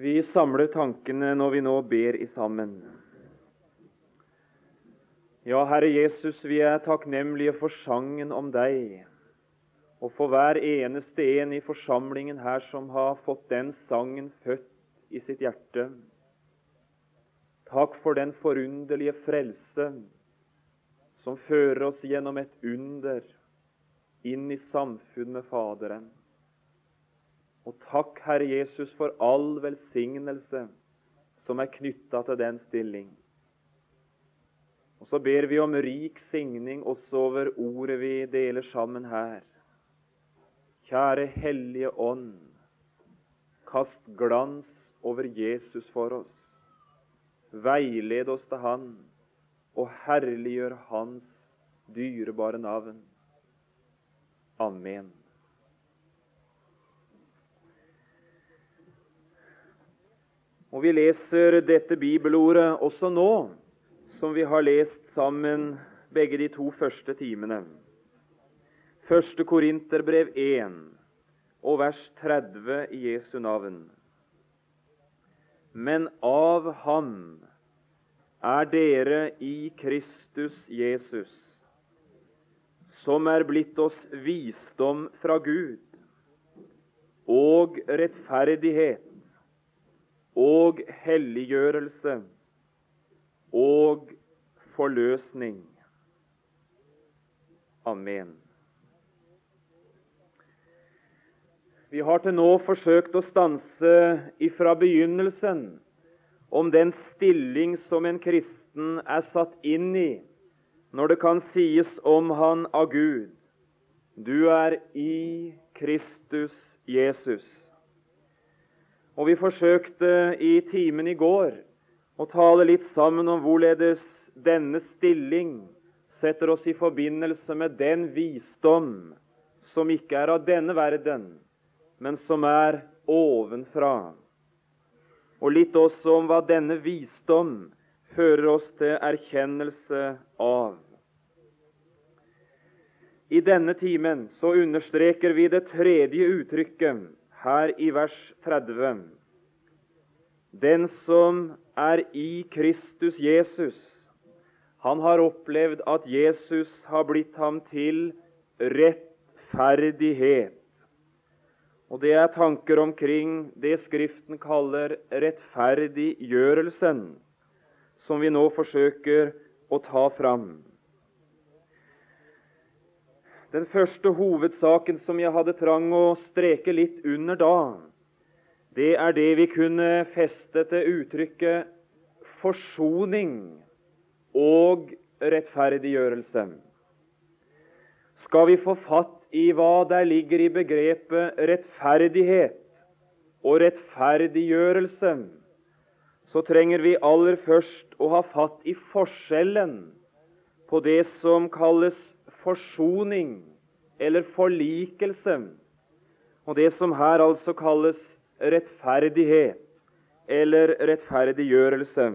Vi samler tankene når vi nå ber i sammen. Ja, Herre Jesus, vi er takknemlige for sangen om deg, og for hver eneste en i forsamlingen her som har fått den sangen født i sitt hjerte. Takk for den forunderlige frelse som fører oss gjennom et under inn i samfunn med Faderen. Og takk, Herre Jesus, for all velsignelse som er knytta til den stilling. Og så ber vi om rik signing også over ordet vi deler sammen her. Kjære Hellige Ånd, kast glans over Jesus for oss. Veiled oss til Han, og herliggjør Hans dyrebare navn. Amen. Og Vi leser dette bibelordet også nå, som vi har lest sammen begge de to første timene. Første Korinterbrev 1 og vers 30 i Jesu navn. Men av Ham er dere i Kristus Jesus, som er blitt oss visdom fra Gud og rettferdighet og helliggjørelse og forløsning. Amen. Vi har til nå forsøkt å stanse ifra begynnelsen om den stilling som en kristen er satt inn i når det kan sies om han av Gud du er i Kristus Jesus. Og Vi forsøkte i timen i går å tale litt sammen om hvorledes denne stilling setter oss i forbindelse med den visdom som ikke er av denne verden, men som er ovenfra og litt også om hva denne visdom fører oss til erkjennelse av. I denne timen så understreker vi det tredje uttrykket her i vers 30. Den som er i Kristus Jesus, han har opplevd at Jesus har blitt ham til rettferdighet. Og det er tanker omkring det Skriften kaller rettferdiggjørelsen, som vi nå forsøker å ta fram. Den første hovedsaken som jeg hadde trang å streke litt under da, det er det vi kunne feste til uttrykket forsoning og rettferdiggjørelse. Skal vi få fatt i hva der ligger i begrepet rettferdighet og rettferdiggjørelse, så trenger vi aller først å ha fatt i forskjellen på det som kalles forsoning eller forlikelse, og det som her altså kalles rettferdighet eller rettferdiggjørelse.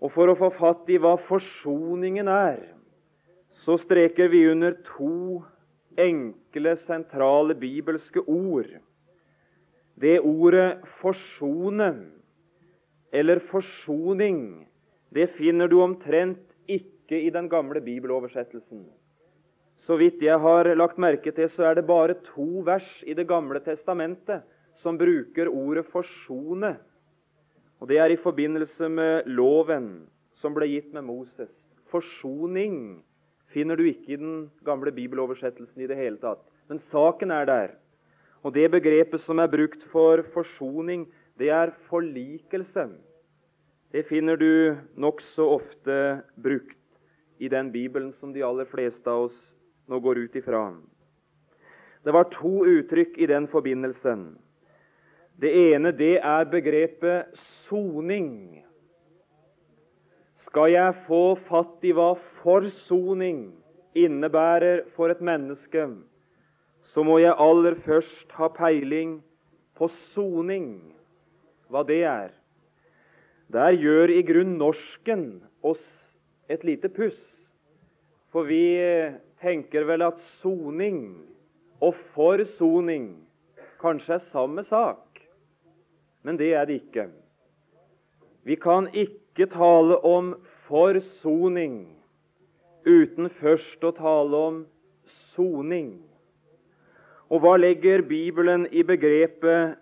Og For å få fatt i hva forsoningen er, så streker vi under to enkle, sentrale bibelske ord. Det ordet 'forsone' eller 'forsoning' det finner du omtrent ikke i den gamle bibeloversettelsen. Så vidt jeg har lagt merke til, så er det bare to vers i Det gamle testamentet som bruker ordet 'forsone'. Og Det er i forbindelse med loven som ble gitt med Moses. Forsoning finner du ikke i den gamle bibeloversettelsen i det hele tatt. Men saken er der. Og det begrepet som er brukt for forsoning, det er forlikelse. Det finner du nokså ofte brukt i den Bibelen som de aller fleste av oss nå går ut ifra. Det var to uttrykk i den forbindelsen. Det ene det er begrepet soning skal jeg få fatt i hva forsoning innebærer for et menneske, så må jeg aller først ha peiling på soning, hva det er. Der gjør i grunn norsken oss et lite puss, for vi tenker vel at soning og forsoning kanskje er samme sak. men det er det ikke. Vi kan ikke tale om forsoning uten først å tale om soning. Og hva legger Bibelen i begrepet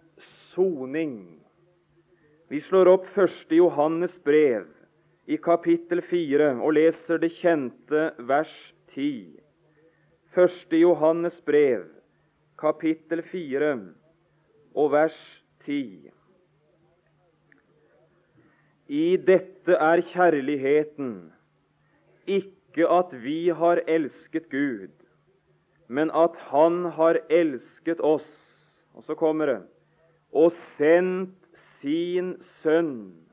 soning? Vi slår opp 1. Johannes brev i kapittel 4 og leser det kjente vers 10. Første Johannes brev, kapittel 4 og vers 10. I dette er kjærligheten, ikke at vi har elsket Gud, men at Han har elsket oss. Og så kommer det og sendt sin sønn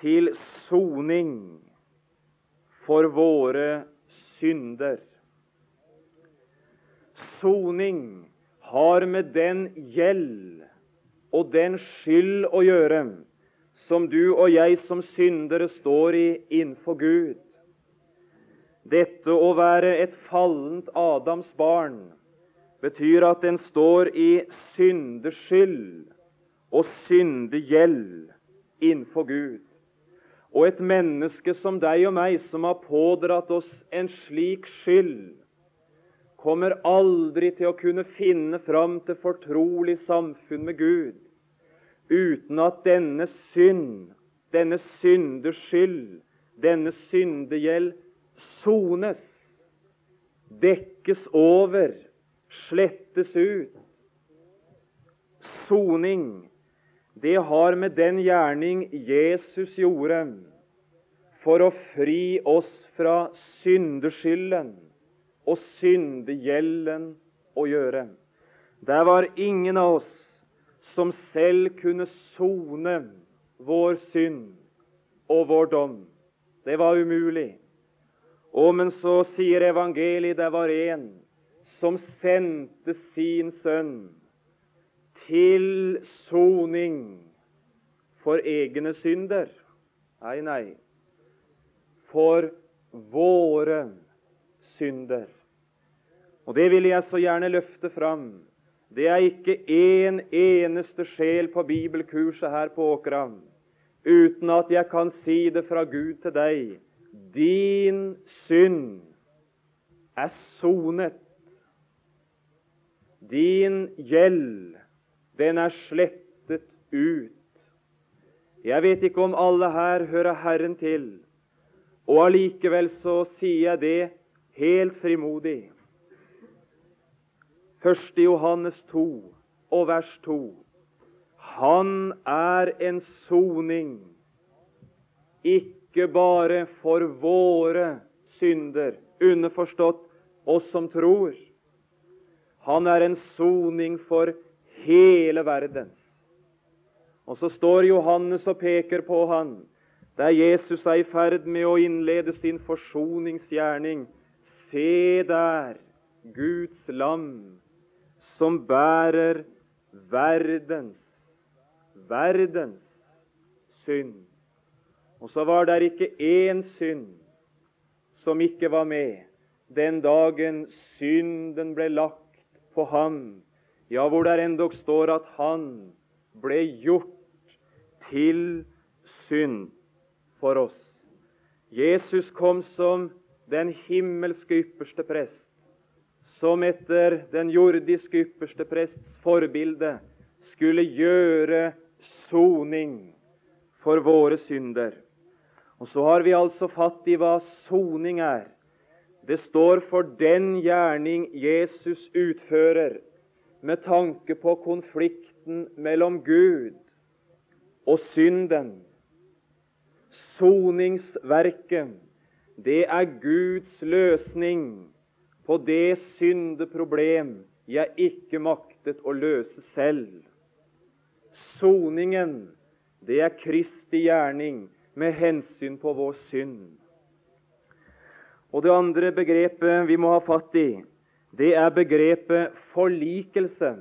til soning for våre synder. Soning har med den gjeld og den skyld å gjøre som du og jeg som syndere står i innenfor Gud. Dette å være et fallent Adams barn betyr at en står i syndeskyld og syndegjeld innenfor Gud. Og et menneske som deg og meg, som har pådratt oss en slik skyld, kommer aldri til å kunne finne fram til fortrolig samfunn med Gud uten at denne synd, denne syndeskyld, denne syndegjeld sones, dekkes over, slettes ut. Soning, det har med den gjerning Jesus gjorde for å fri oss fra syndeskylden og syndegjelden å gjøre. Der var ingen av oss som selv kunne sone vår synd og vår dom. Det var umulig. Og men så sier evangeliet det var en som sendte sin sønn til soning for egne synder. Nei, nei. For våre synder. Og det vil jeg så gjerne løfte fram det er ikke én en eneste sjel på bibelkurset her på Åkra uten at jeg kan si det fra Gud til deg. Din synd er sonet. Din gjeld, den er slettet ut. Jeg vet ikke om alle her hører Herren til, og allikevel så sier jeg det helt frimodig. 1. Johannes 2 og vers 2. Han er en soning, ikke bare for våre synder, underforstått oss som tror. Han er en soning for hele verden. Og så står Johannes og peker på han, der Jesus er i ferd med å innlede sin forsoningsgjerning. Se der, Guds lam som bærer verdens, verdens synd. Og så var det ikke én synd som ikke var med den dagen synden ble lagt på ham, ja, hvor det endog står at han ble gjort til synd for oss. Jesus kom som den himmelske ypperste prest som etter den jordiske ypperste prests forbilde skulle gjøre soning for våre synder. Og så har vi altså fatt i hva soning er. Det står for den gjerning Jesus utfører med tanke på konflikten mellom Gud og synden. Soningsverket, det er Guds løsning på det syndeproblem jeg ikke maktet å løse selv. Soningen, det er Kristi gjerning med hensyn på vår synd. Og Det andre begrepet vi må ha fatt i, det er begrepet forlikelse.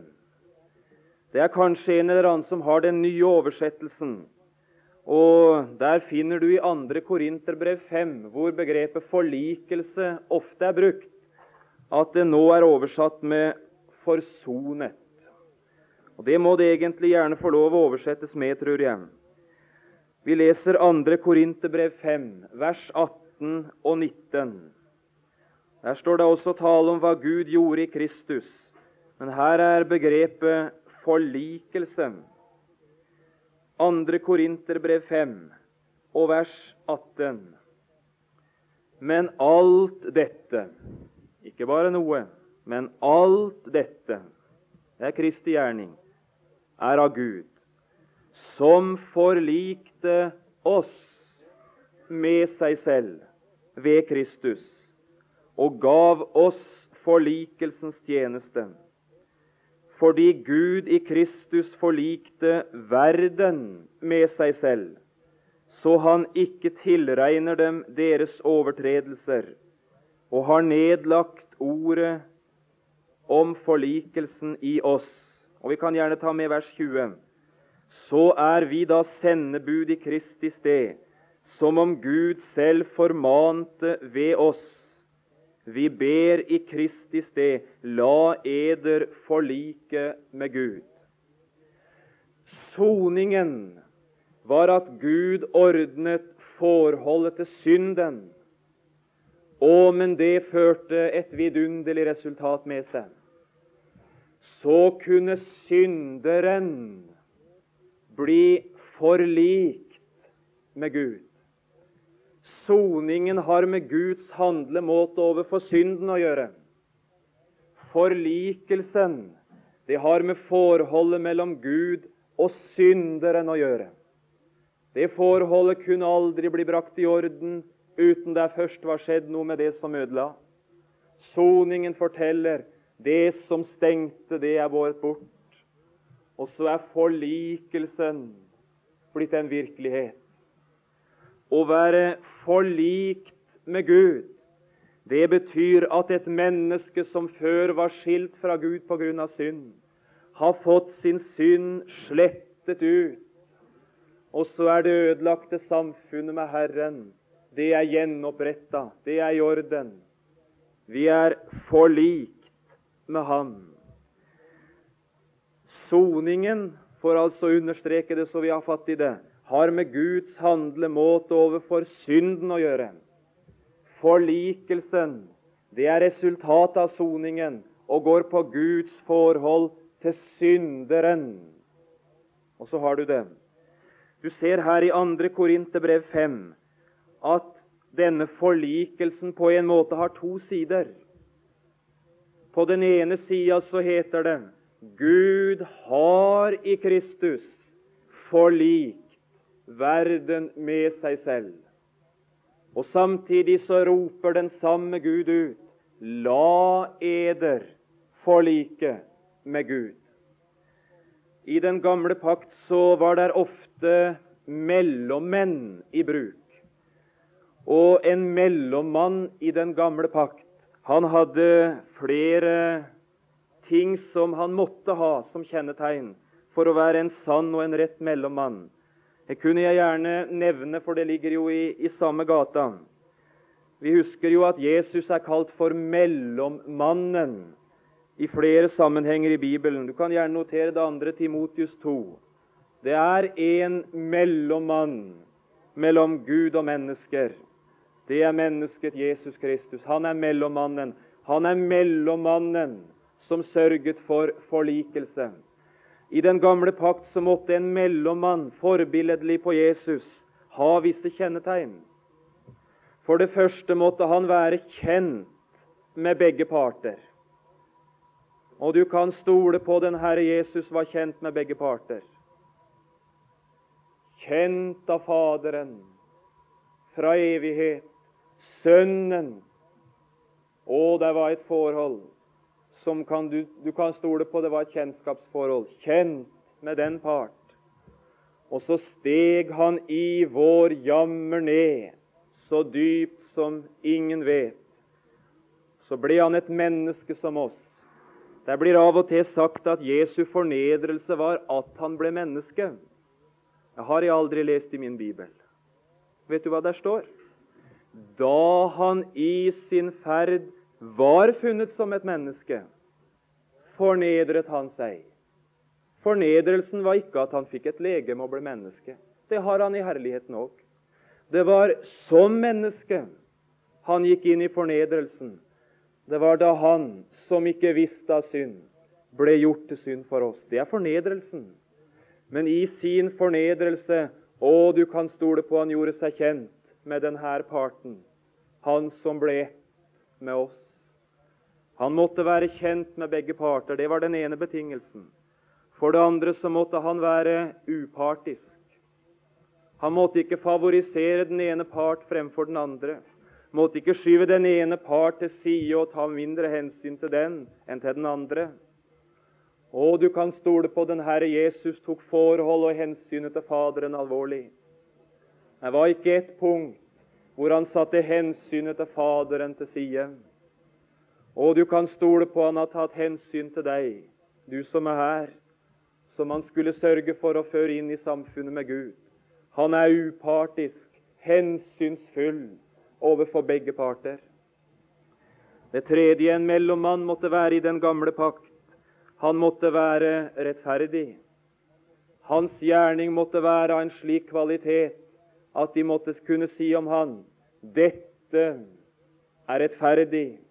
Det er kanskje en eller annen som har den nye oversettelsen. Og Der finner du i 2. Korinterbrev 5, hvor begrepet forlikelse ofte er brukt at det nå er oversatt med 'forsonet'. Og Det må det egentlig gjerne få lov å oversettes med, tror jeg. Vi leser 2. Korinterbrev 5, vers 18 og 19. Der står det også tale om hva Gud gjorde i Kristus. Men her er begrepet forlikelse. 2. Korinterbrev 5 og vers 18. Men alt dette, ikke bare noe, men alt dette, det er Kristi gjerning, er av Gud, som forlikte oss med seg selv ved Kristus og gav oss forlikelsens tjeneste. Fordi Gud i Kristus forlikte verden med seg selv, så han ikke tilregner dem deres overtredelser, og har nedlagt ordet om forlikelsen i oss. Og Vi kan gjerne ta med vers 20. Så er vi da sendebud i Kristi sted, som om Gud selv formante ved oss. Vi ber i Kristi sted, la eder forlike med Gud. Soningen var at Gud ordnet forholdet til synden. Å, men det førte et vidunderlig resultat med seg så kunne synderen bli forlikt med Gud. Soningen har med Guds handlemåte overfor synden å gjøre. Forlikelsen det har med forholdet mellom Gud og synderen å gjøre. Det forholdet kunne aldri bli brakt i orden uten det først var skjedd noe med det som ødela. Soningen forteller det som stengte, det er båret bort. Og så er forlikelsen blitt en virkelighet. Å være forlikt med Gud, det betyr at et menneske som før var skilt fra Gud av synd, har fått sin synd slettet ut. Og så er det ødelagte samfunnet med Herren. Det er gjenoppretta. Det er i orden. Vi er forlikt med ham. Soningen, for altså å understreke det så vi har fatt i det, har med Guds handlemåte overfor synden å gjøre. Forlikelsen, det er resultatet av soningen og går på Guds forhold til synderen. Og så har du det. Du ser her i 2. Korinterbrev 5 at denne forlikelsen på en måte har to sider. På den ene sida så heter det Gud har i Kristus forlikt verden med seg selv. Og Samtidig så roper den samme Gud ut La eder forlike med Gud. I den gamle pakt så var det ofte mellommenn i bruk. Og en mellommann i den gamle pakt han hadde flere ting som han måtte ha som kjennetegn for å være en sann og en rett mellommann. Det kunne jeg gjerne nevne, for det ligger jo i, i samme gata. Vi husker jo at Jesus er kalt for mellommannen i flere sammenhenger i Bibelen. Du kan gjerne notere det andre Timotius 2. Det er en mellommann mellom Gud og mennesker. Det er mennesket Jesus Kristus. Han er mellommannen. Han er mellommannen som sørget for forlikelse. I den gamle pakt så måtte en mellommann, forbilledlig på Jesus, ha visse kjennetegn. For det første måtte han være kjent med begge parter. Og du kan stole på den Herre Jesus var kjent med begge parter. Kjent av Faderen fra evighet Sønnen. Og det var et forhold som kan du, du kan stole på. Det var et kjennskapsforhold. Kjent med den part. Og så steg han i vår jammer ned, så dypt som ingen vet. Så ble han et menneske som oss. Det blir av og til sagt at Jesu fornedrelse var at han ble menneske. Det har jeg aldri lest i min bibel. Vet du hva der står? da han i sin ferd var funnet som et menneske, fornedret han seg. Fornedrelsen var ikke at han fikk et legeme og ble menneske. Det har han i herligheten òg. Det var som menneske han gikk inn i fornedrelsen. Det var da han, som ikke visste av synd, ble gjort til synd for oss. Det er fornedrelsen. Men i sin fornedrelse Å, du kan stole på han gjorde seg kjent med denne parten, han som ble med oss. Han måtte være kjent med begge parter. Det var den ene betingelsen. For det andre så måtte han være upartisk. Han måtte ikke favorisere den ene part fremfor den andre. Måtte ikke skyve den ene part til side og ta mindre hensyn til den enn til den andre. Og du kan stole på den Herre Jesus tok forhold og hensynet til Faderen alvorlig. Det var ikke ett punkt hvor han satte hensynet til Faderen til side. Og du kan stole på han har tatt hensyn til deg, du som er her, som han skulle sørge for å føre inn i samfunnet med Gud. Han er upartisk, hensynsfull overfor begge parter. Det tredje, en mellommann, måtte være i den gamle pakt. Han måtte være rettferdig. Hans gjerning måtte være av en slik kvalitet at de måtte kunne si om han dette er rettferdig.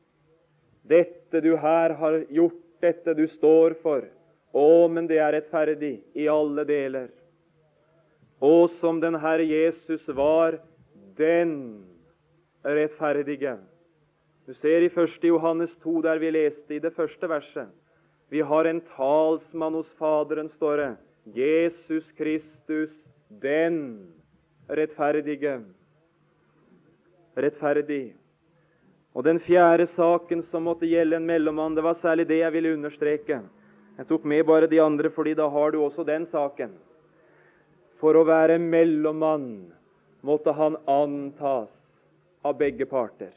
Dette du her har gjort, dette du står for, å, men det er rettferdig i alle deler. Og som den Herre Jesus var den rettferdige. Du ser i 1. Johannes 2, der vi leste i det første verset. Vi har en talsmann hos Faderen, står det. Jesus Kristus, den rettferdige. Rettferdig. Og Den fjerde saken som måtte gjelde en mellommann, det var særlig det jeg ville understreke. Jeg tok med bare de andre, fordi da har du også den saken. For å være mellommann måtte han antas av begge parter.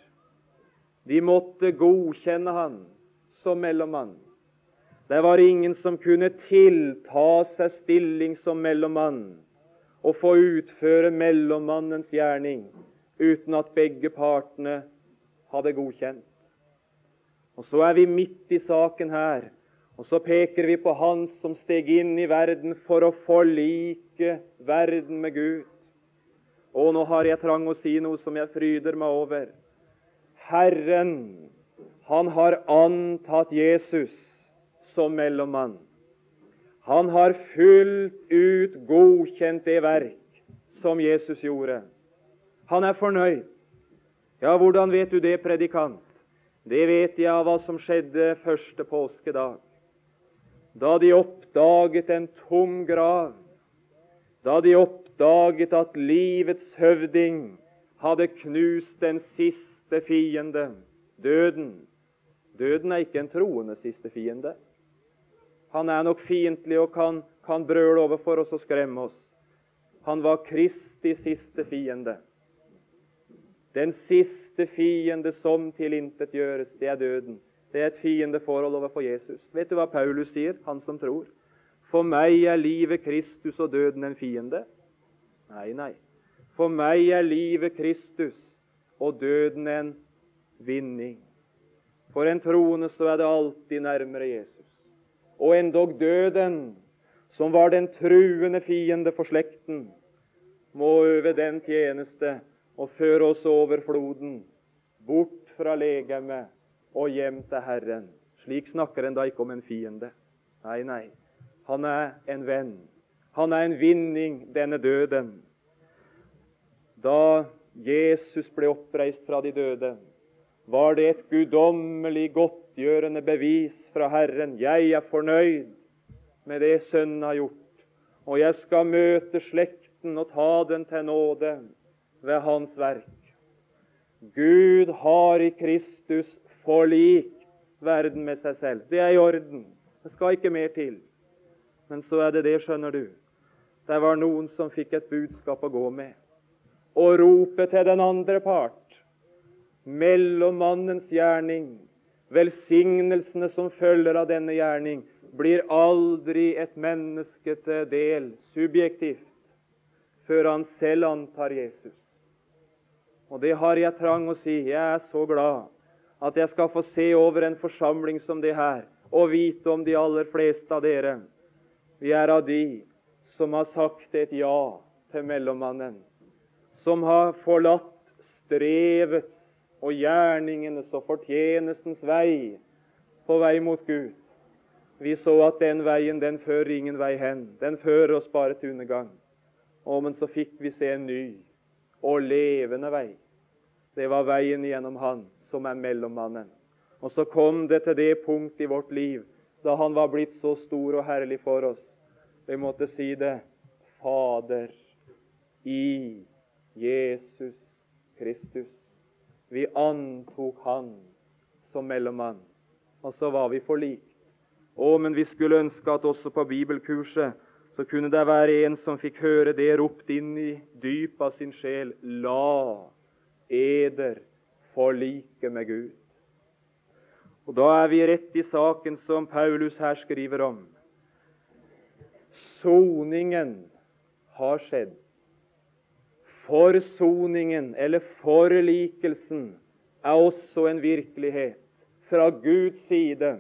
De måtte godkjenne han som mellommann. Det var ingen som kunne tilta seg stilling som mellommann og få utføre mellommannens gjerning uten at begge partene hadde godkjent. Og Så er vi midt i saken her og så peker vi på Han som steg inn i verden for å forlike verden med Gud. Og nå har jeg trang å si noe som jeg fryder meg over. Herren, han har antatt Jesus som mellommann. Han har fullt ut godkjent det verk som Jesus gjorde. Han er fornøyd. Ja, hvordan vet du det, predikant? Det vet jeg av hva som skjedde første påskedag da de oppdaget en tom grav, da de oppdaget at livets høvding hadde knust den siste fiende, døden. Døden er ikke en troende siste fiende. Han er nok fiendtlig og kan, kan brøle overfor oss og skremme oss. Han var Kristi siste fiende. Den siste fiende som tilintetgjøres, det er døden. Det er et fiendeforhold overfor Jesus. Vet du hva Paulus sier, han som tror? For meg er livet Kristus og døden en fiende. Nei, nei. For meg er livet Kristus og døden en vinning. For en troende så er det alltid nærmere Jesus. Og endog døden, som var den truende fiende for slekten, må øve den tjeneste og føre oss over floden, bort fra legemet og hjem til Herren. Slik snakker en da ikke om en fiende. Nei, nei. Han er en venn. Han er en vinning, denne døden. Da Jesus ble oppreist fra de døde, var det et guddommelig godtgjørende bevis fra Herren. Jeg er fornøyd med det Sønnen har gjort, og jeg skal møte slekten og ta den til nåde ved Hans verk. Gud har i Kristus forlik verden med seg selv. Det er i orden. Det skal ikke mer til. Men så er det det, skjønner du. Det var noen som fikk et budskap å gå med. Og rope til den andre part. Mellommannens gjerning, velsignelsene som følger av denne gjerning, blir aldri et menneske del subjektivt før han selv antar Jesus. Og det har jeg trang å si. Jeg er så glad at jeg skal få se over en forsamling som det her, og vite om de aller fleste av dere Vi er av de som har sagt et ja til mellommannen, som har forlatt strevet og gjerningenes og fortjenestens vei på vei mot Gud. Vi så at den veien, den fører ingen vei hen. Den fører oss bare til undergang. Å, men så fikk vi se en ny og levende vei. Det var veien gjennom Han som er mellommannen. Og så kom det til det punkt i vårt liv da Han var blitt så stor og herlig for oss. Vi måtte si det Fader i Jesus Kristus. Vi antok Han som mellommann, og så var vi forlikt. Å, men vi skulle ønske at også på bibelkurset så kunne det være en som fikk høre det ropt inn i dypet av sin sjel. La eder forlike med Gud. Og Da er vi rett i saken som Paulus her skriver om. Soningen har skjedd. Forsoningen, eller forlikelsen, er også en virkelighet fra Guds side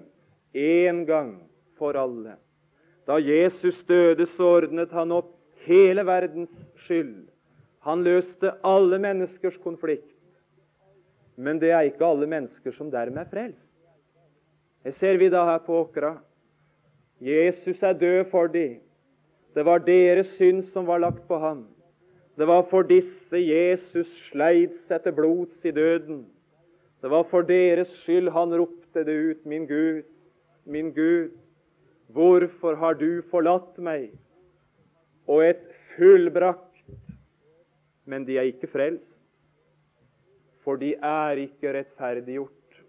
en gang for alle. Da Jesus døde, så ordnet han opp hele verdens skyld. Han løste alle menneskers konflikt. Men det er ikke alle mennesker som dermed er frelst. Det ser vi da her på Åkra. Jesus er død for dem. Det var deres synd som var lagt på ham. Det var for disse Jesus sleit til blods i døden. Det var for deres skyld han ropte det ut, min Gud, min Gud, hvorfor har du forlatt meg? Og et fullbrakt Men de er ikke frelst, for de er ikke rettferdiggjort.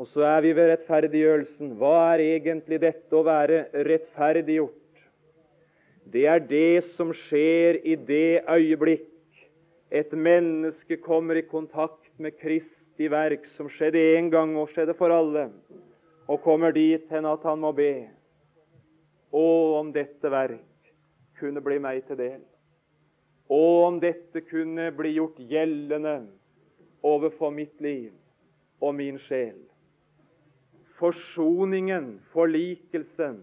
Og så er vi ved rettferdiggjørelsen. Hva er egentlig dette å være rettferdiggjort? Det er det som skjer i det øyeblikk et menneske kommer i kontakt med Kristi verk, som skjedde én gang og skjedde for alle, og kommer dit hen at han må be. Å, om dette verk kunne bli meg til del. Å, om dette kunne bli gjort gjeldende overfor mitt liv og min sjel. Forsoningen, forlikelsen,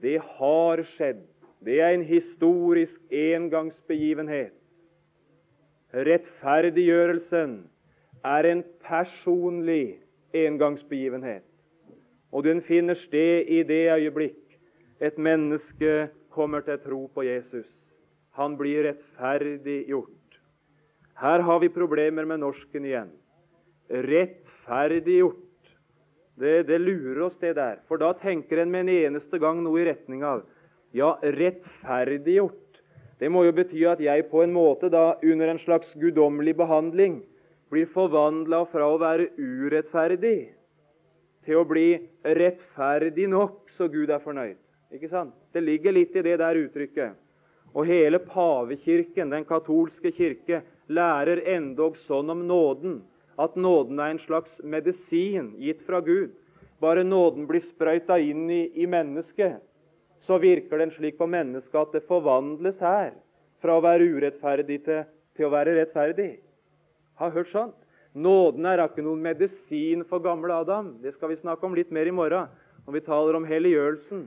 det har skjedd det er en historisk engangsbegivenhet. Rettferdiggjørelsen er en personlig engangsbegivenhet. Og den finner sted i det øyeblikk et menneske kommer til tro på Jesus. Han blir rettferdiggjort. Her har vi problemer med norsken igjen. Rettferdiggjort. Det, det lurer oss, det der. For da tenker en med en eneste gang noe i retning av ja, rettferdiggjort. Det må jo bety at jeg på en måte da under en slags guddommelig behandling blir forvandla fra å være urettferdig til å bli rettferdig nok, så Gud er fornøyd. Ikke sant? Det ligger litt i det der uttrykket. Og hele pavekirken, den katolske kirke, lærer endog sånn om nåden at nåden er en slags medisin gitt fra Gud. Bare nåden blir sprøyta inn i, i mennesket, så virker den slik på mennesket at det forvandles her fra å være urettferdig til, til å være rettferdig. Har hørt sånt? Nåden er ikke noen medisin for gamle Adam. Det skal vi snakke om litt mer i morgen når vi taler om helliggjørelsen.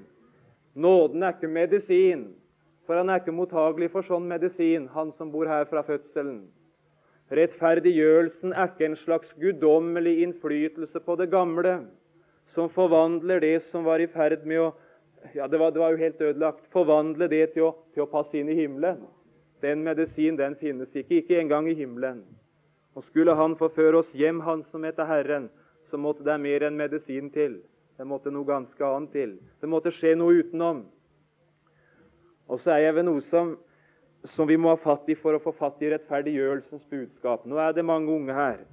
Nåden er ikke medisin, for han er ikke mottagelig for sånn medisin, han som bor her fra fødselen. Rettferdiggjørelsen er ikke en slags guddommelig innflytelse på det gamle, som forvandler det som var i ferd med å ja, det var, det var, jo helt ødelagt. Forvandle det til å, til å, passe inn i himmelen. Den medisin den finnes ikke, ikke engang i himmelen. Og Skulle Han forføre oss hjem, Han som heter Herren, så måtte det mer enn medisin til. Det måtte noe ganske annet til. Det måtte skje noe utenom. Og så er jeg ved noe som, som vi må ha fatt i for å få fatt i rettferdiggjørelsens budskap. Nå er det mange unge her,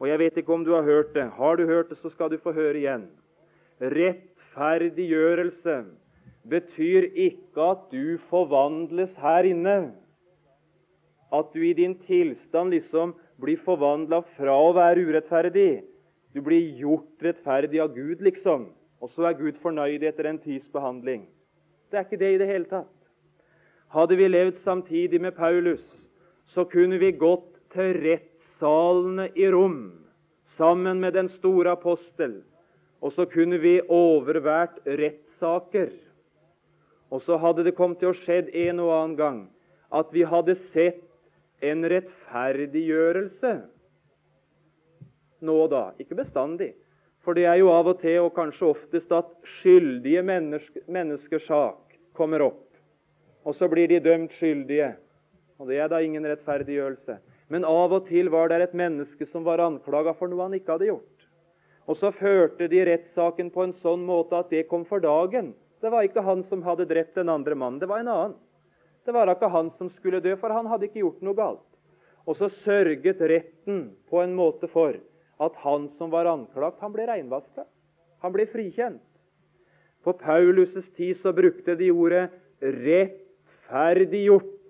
og jeg vet ikke om du har hørt det. Har du hørt det, så skal du få høre igjen. Rettferdiggjørelse betyr ikke at du forvandles her inne. At du i din tilstand liksom blir forvandla fra å være urettferdig. Du blir gjort rettferdig av Gud, liksom. Og så er Gud fornøyd etter en tids behandling. Det er ikke det i det hele tatt. Hadde vi levd samtidig med Paulus, så kunne vi gått til rettssalene i Rom sammen med den store apostel og så kunne vi overvært rettssaker. Og så hadde det kommet til å skjedd en og annen gang at vi hadde sett en rettferdiggjørelse nå og da. Ikke bestandig. For det er jo av og til, og kanskje oftest, at skyldige menneske, menneskers sak kommer opp. Og så blir de dømt skyldige. Og det er da ingen rettferdiggjørelse. Men av og til var det et menneske som var anklaga for noe han ikke hadde gjort. Og så førte de rettssaken på en sånn måte at det kom for dagen. Det var ikke han som hadde drept den andre mannen, det var en annen. Det var ikke han som skulle dø, for han hadde ikke gjort noe galt. Og så sørget retten på en måte for at han som var anklagt, han ble reinvaska. Han ble frikjent. På Paulus' tid så brukte de ordet 'rettferdiggjort'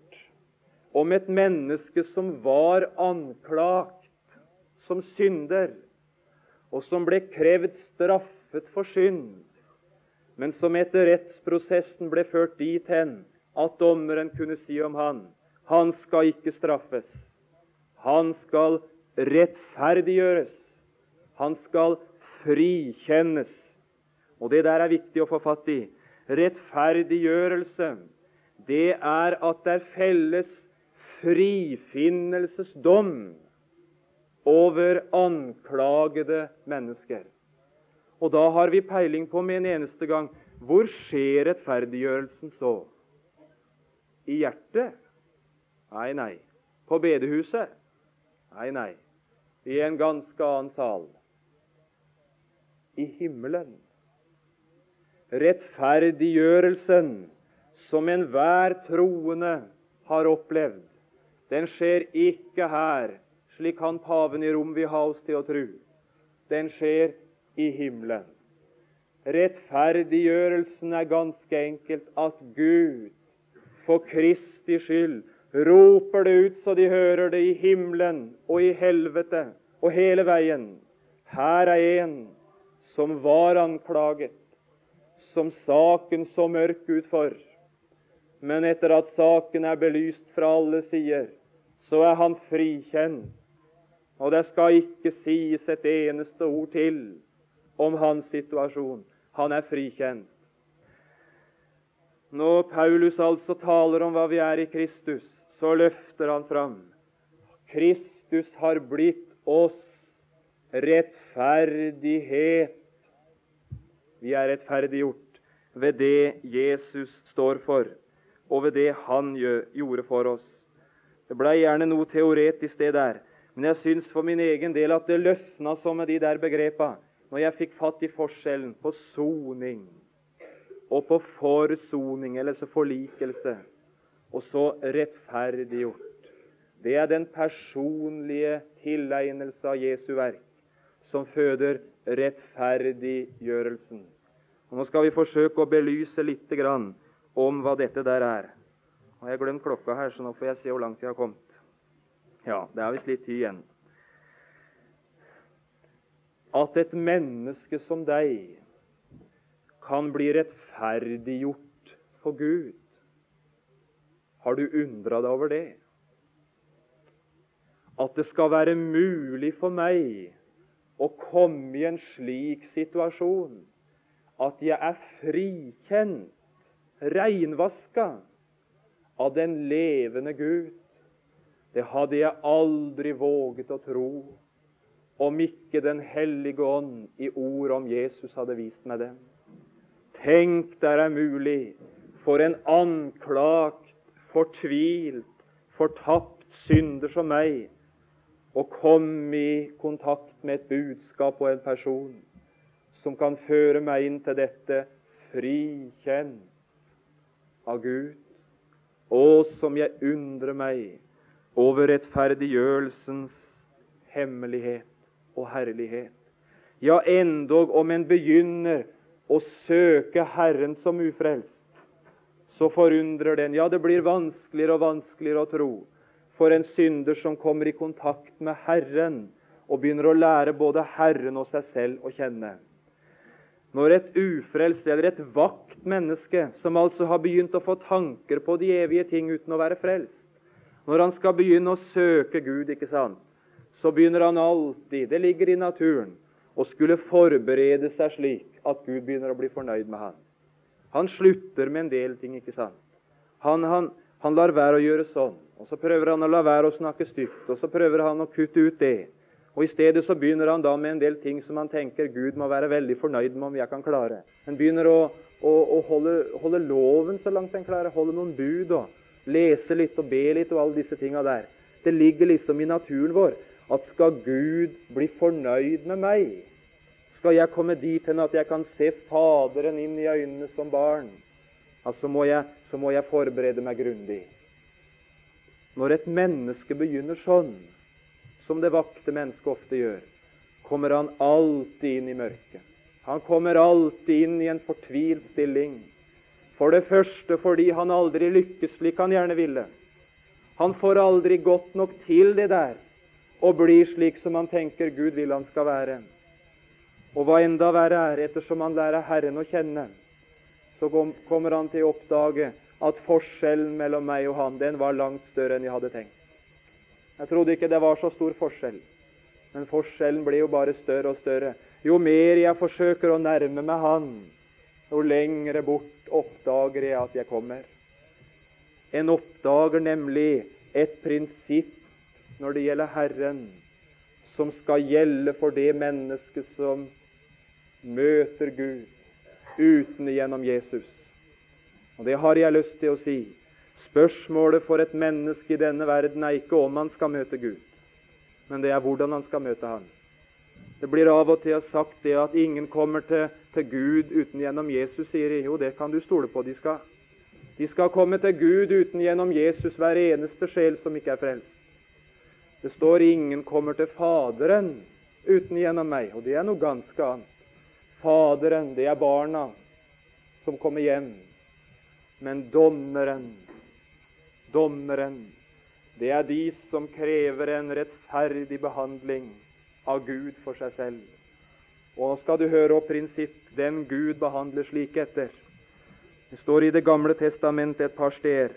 om et menneske som var anklagt som synder, og som ble krevd straffet for synd, men som etter rettsprosessen ble ført dit hen at dommeren kunne si om han han skal ikke straffes. Han skal rettferdiggjøres. Han skal frikjennes. Og det der er viktig å få fatt i. Rettferdiggjørelse, det er at det er felles frifinnelsesdom over anklagede mennesker. Og da har vi peiling på med en eneste gang hvor skjer rettferdiggjørelsen så? I hjertet? Nei, nei. På bedehuset? Nei, nei. I en ganske annen sal. I himmelen. Rettferdiggjørelsen som enhver troende har opplevd, den skjer ikke her slik han paven i Rom vil ha oss til å tro. Den skjer i himmelen. Rettferdiggjørelsen er ganske enkelt at Gud for Kristi skyld roper det ut så de hører det i himmelen og i helvete og hele veien. Her er en som var anklaget, som saken så mørk ut for. Men etter at saken er belyst fra alle sider, så er han frikjent og det skal ikke sies et eneste ord til om hans situasjon. Han er frikjent. Når Paulus altså taler om hva vi er i Kristus, så løfter han fram Kristus har blitt oss rettferdighet. Vi er rettferdiggjort ved det Jesus står for, og ved det Han gjorde for oss. Det ble gjerne noe teoretisk, det der. Men jeg syns for min egen del at det løsna som med de der begrepa når jeg fikk fatt i forskjellen på soning og på forsoning, eller så forlikelse, og så rettferdiggjort. Det er den personlige tilegnelse av Jesu verk som føder rettferdiggjørelsen. Og Nå skal vi forsøke å belyse litt om hva dette der er. Og Jeg har glemt klokka her, så nå får jeg se hvor langt jeg har kommet. Ja, det er visst litt tid igjen. At et menneske som deg kan bli rettferdiggjort for Gud. Har du undra deg over det? At det skal være mulig for meg å komme i en slik situasjon at jeg er frikjent, reinvaska, av den levende Gud. Det hadde jeg aldri våget å tro om ikke Den hellige ånd i ord om Jesus hadde vist meg det. Tenk der er mulig for en anklagt, fortvilt, fortapt synder som meg å komme i kontakt med et budskap og en person som kan føre meg inn til dette frikjent av Gud. Å, som jeg undrer meg over rettferdiggjørelsens hemmelighet og herlighet. Ja, endog om en begynner å søke Herren som ufrelst, så forundrer den. Ja, det blir vanskeligere og vanskeligere å tro for en synder som kommer i kontakt med Herren og begynner å lære både Herren og seg selv å kjenne. Når et ufrelst eller et vakt menneske, som altså har begynt å få tanker på de evige ting uten å være frelst, når han skal begynne å søke Gud, ikke sant, så begynner han alltid, det ligger i naturen, å skulle forberede seg slik at Gud begynner å bli fornøyd med ham. Han slutter med en del ting, ikke sant? Han, han, han lar være å gjøre sånn, og så prøver han å la være å snakke stygt, og så prøver han å kutte ut det. Og I stedet så begynner han da med en del ting som han tenker Gud må være veldig fornøyd med om jeg kan klare. Han begynner å, å, å holde, holde, loven så langt han klarer, holde noen bud og lese litt og be litt og alle disse tinga der. Det ligger liksom i naturen vår at skal Gud bli fornøyd med meg, skal jeg komme dit hen at jeg kan se Faderen inn i øynene som barn, altså må jeg, så må jeg forberede meg grundig. Når et menneske begynner sånn, som det vakte mennesket ofte gjør, kommer han alltid inn i mørket. Han kommer alltid inn i en fortvilt stilling. For det første fordi han aldri lykkes slik han gjerne ville. Han får aldri godt nok til det der og blir slik som han tenker Gud vil han skal være. Og hva enda verre er, ettersom han lærer Herren å kjenne, så kommer han til å oppdage at forskjellen mellom meg og han, den var langt større enn jeg hadde tenkt. Jeg trodde ikke det var så stor forskjell, men forskjellen blir jo bare større og større. Jo mer jeg forsøker å nærme meg Han, jo lengre bort oppdager jeg at jeg kommer. En oppdager nemlig et prinsipp når det gjelder Herren, som skal gjelde for det mennesket som møter Gud uten gjennom Jesus. Og Det har jeg lyst til å si. Spørsmålet for et menneske i denne verden er ikke om han skal møte Gud, men det er hvordan han skal møte Han. Det blir av og til sagt det at ingen kommer til, til Gud uten gjennom Jesus, sier de. Jo, det kan du stole på de skal. De skal komme til Gud uten gjennom Jesus, hver eneste sjel som ikke er frelst. Det står 'ingen kommer til Faderen uten gjennom meg', og det er noe ganske annet. Faderen, det er barna som kommer hjem. Men dommeren dommeren, det er de som krever en rettferdig behandling av Gud for seg selv. Og nå skal du høre opp prinsipp den Gud behandler slik etter. Det står i Det gamle testamentet et par steder.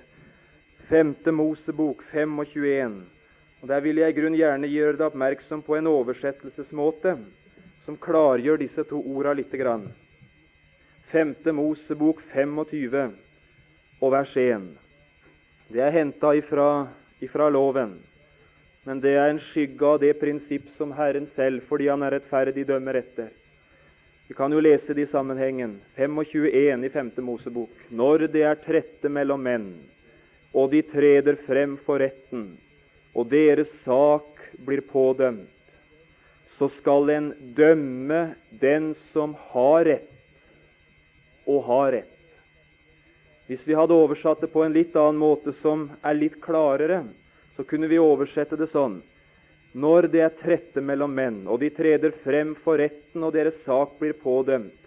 Femte Mosebok 5 og 21. Og Der vil jeg i grunn gjerne gjøre deg oppmerksom på en oversettelsesmåte som klargjør disse to orda lite grann. 5. Mosebok 25 og vers 1. Det er henta ifra, ifra loven, men det er en skygge av det prinsipp som Herren selv, fordi Han er rettferdig, dømmer etter. Vi kan jo lese det i sammenhengen. 25.1 i 5. Mosebok. Når det er trette mellom menn, og de treder frem for retten, og deres sak blir pådømt, så skal en dømme den som har rett, og har rett. Hvis vi hadde oversatt det på en litt annen måte, som er litt klarere, så kunne vi oversette det sånn Når det er trette mellom menn, og de treder frem for retten, og deres sak blir pådømt,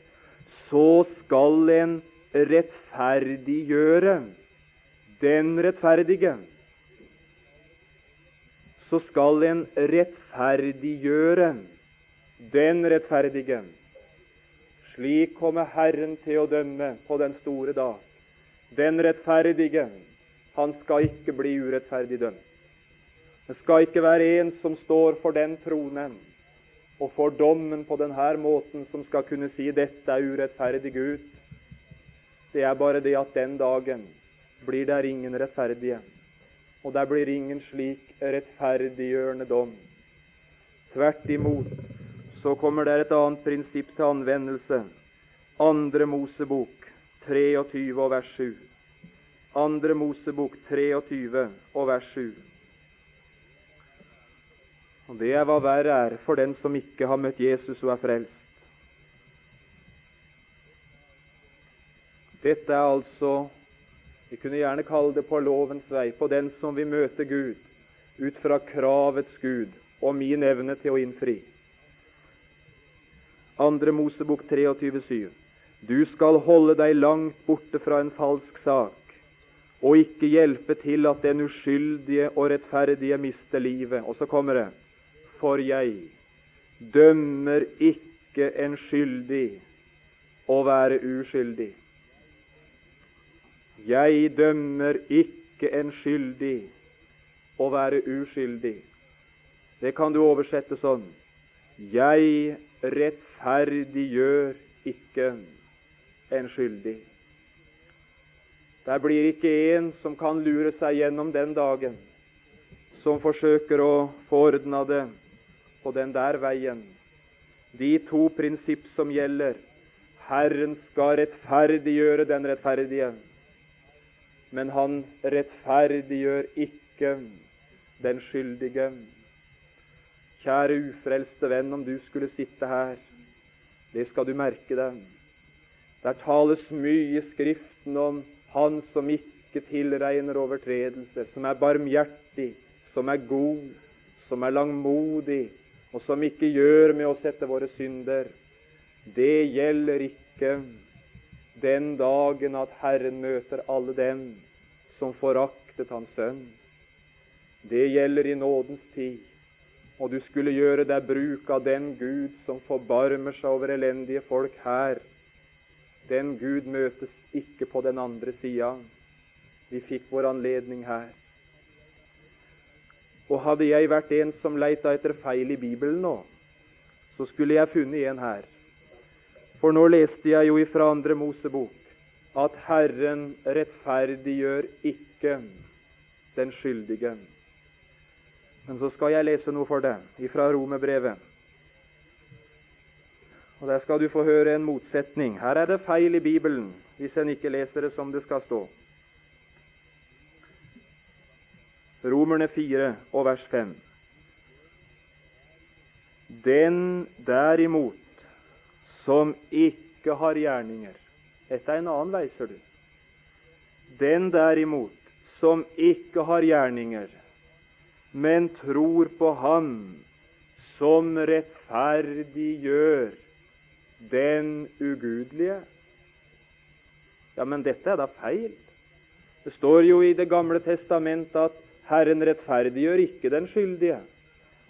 så skal en rettferdiggjøre den rettferdige. Så skal en rettferdiggjøre den rettferdige. Slik kommer Herren til å dømme på den store dag. Den rettferdige, han skal ikke bli urettferdig dømt. Det skal ikke være en som står for den tronen og for dommen på denne måten, som skal kunne si 'dette er urettferdig Gud'. Det er bare det at den dagen blir der ingen rettferdige, og der blir ingen slik rettferdiggjørende dom. Tvert imot så kommer det et annet prinsipp til anvendelse. Andre Mosebok 23 og vers 7. Andre Mosebok 23 og vers 7. Og Det er hva verre er for den som ikke har møtt Jesus og er frelst. Dette er altså Vi kunne gjerne kalle det på lovens vei, på den som vil møte Gud ut fra kravets Gud og min evne til å innfri. Andre Mosebok 23, 7. Du skal holde deg langt borte fra en falsk sak, og ikke hjelpe til at den uskyldige og rettferdige mister livet. Og så kommer det For jeg dømmer ikke en skyldig å være uskyldig. Jeg dømmer ikke en skyldig å være uskyldig. Det kan du oversette sånn. Jeg rettferdiggjør ikke en skyldig. Der blir ikke en som kan lure seg gjennom den dagen, som forsøker å få ordna det på den der veien. De to prinsipp som gjelder. Herren skal rettferdiggjøre den rettferdige, men han rettferdiggjør ikke den skyldige. Kjære ufrelste venn, om du skulle sitte her, det skal du merke deg. Der tales mye i Skriften om Han som ikke tilregner overtredelser, som er barmhjertig, som er god, som er langmodig, og som ikke gjør med oss etter våre synder. Det gjelder ikke den dagen at Herren møter alle dem som foraktet Hans sønn. Det gjelder i nådens tid. Og du skulle gjøre deg bruk av den Gud som forbarmer seg over elendige folk her. Den Gud møtes ikke på den andre sida. Vi fikk vår anledning her. Og hadde jeg vært en som leita etter feil i Bibelen nå, så skulle jeg funnet en her. For nå leste jeg jo ifra Andre Mosebok at Herren rettferdiggjør ikke den skyldige. Men så skal jeg lese noe for deg fra Romerbrevet. Og Der skal du få høre en motsetning. Her er det feil i Bibelen hvis en ikke leser det som det skal stå. Romerne 4 og vers 5. Den derimot som ikke har gjerninger Dette er en annen vei, ser du. Den derimot som ikke har gjerninger, men tror på Han som rettferdiggjør den ugudelige. Ja, men dette er da feil. Det står jo i Det gamle testamentet at Herren rettferdiggjør ikke den skyldige.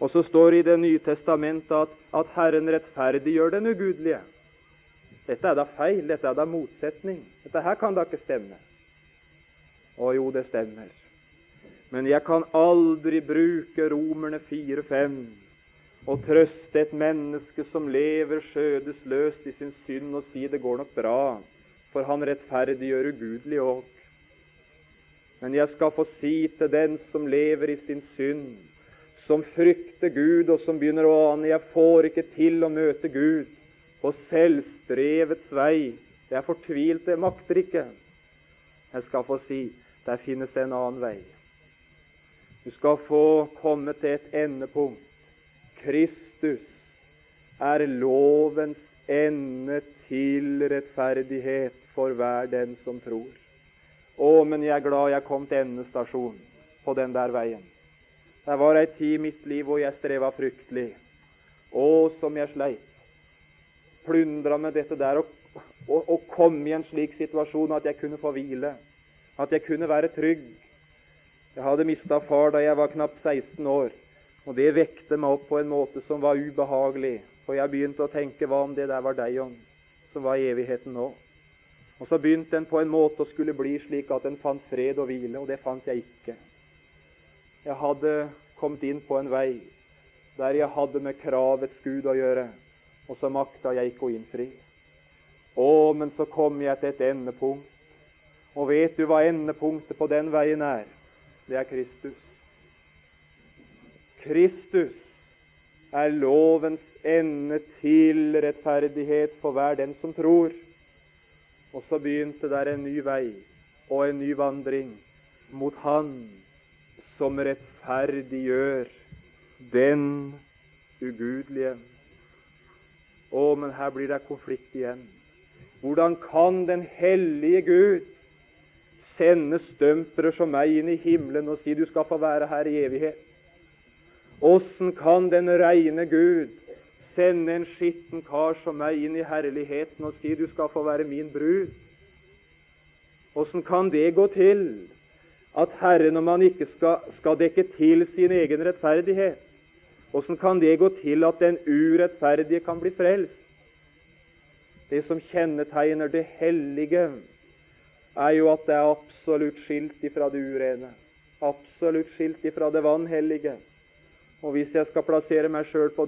Og så står det i Det nye testamentet at, at Herren rettferdiggjør den ugudelige. Dette er da feil. Dette er da motsetning. Dette her kan da ikke stemme. Å jo, det stemmer. Men jeg kan aldri bruke Romerne 4-5 og trøste et menneske som lever skjødesløst i sin synd, og si det går nok bra, for han rettferdiggjør ugudelig òg. Men jeg skal få si til den som lever i sin synd, som frykter Gud, og som begynner å ane jeg får ikke til å møte Gud på selvstrevets vei. Det er fortvilt, det makter ikke. Jeg skal få si der finnes det en annen vei. Du skal få komme til et endepunkt. Kristus er lovens ende til rettferdighet for hver den som tror. Å, men jeg er glad jeg kom til endestasjonen på den der veien. Det var ei tid i mitt liv hvor jeg streva fryktelig. Å, som jeg sleit. Plundra med dette der og, og, og kom i en slik situasjon at jeg kunne få hvile. At jeg kunne være trygg jeg hadde mista far da jeg var knapt 16 år, og det vekte meg opp på en måte som var ubehagelig. For jeg begynte å tenke hva om det der var deg, om, som var evigheten nå? Og så begynte en på en måte å skulle bli slik at en fant fred og hvile, og det fant jeg ikke. Jeg hadde kommet inn på en vei der jeg hadde med kravets Gud å gjøre, og så makta jeg ikke å innfri. Å, men så kom jeg til et endepunkt. Og vet du hva endepunktet på den veien er? det er Kristus. Kristus er lovens ende til rettferdighet for hver den som tror. Og så begynte der en ny vei og en ny vandring mot Han som rettferdiggjør den ugudelige. Å, men her blir det konflikt igjen. Hvordan kan den hellige Gud sende stømpere som meg inn i himmelen og si du skal få være her i evighet? Åssen kan den reine Gud sende en skitten kar som meg inn i herligheten og si du skal få være min brud? Åssen kan det gå til at Herren, om han ikke skal, skal dekke til sin egen rettferdighet, åssen kan det gå til at den urettferdige kan bli frelst? Det som kjennetegner det hellige, er jo at det er absolutt skilt ifra det urene. Absolutt skilt ifra det vanhellige. Og hvis jeg skal plassere meg sjøl på,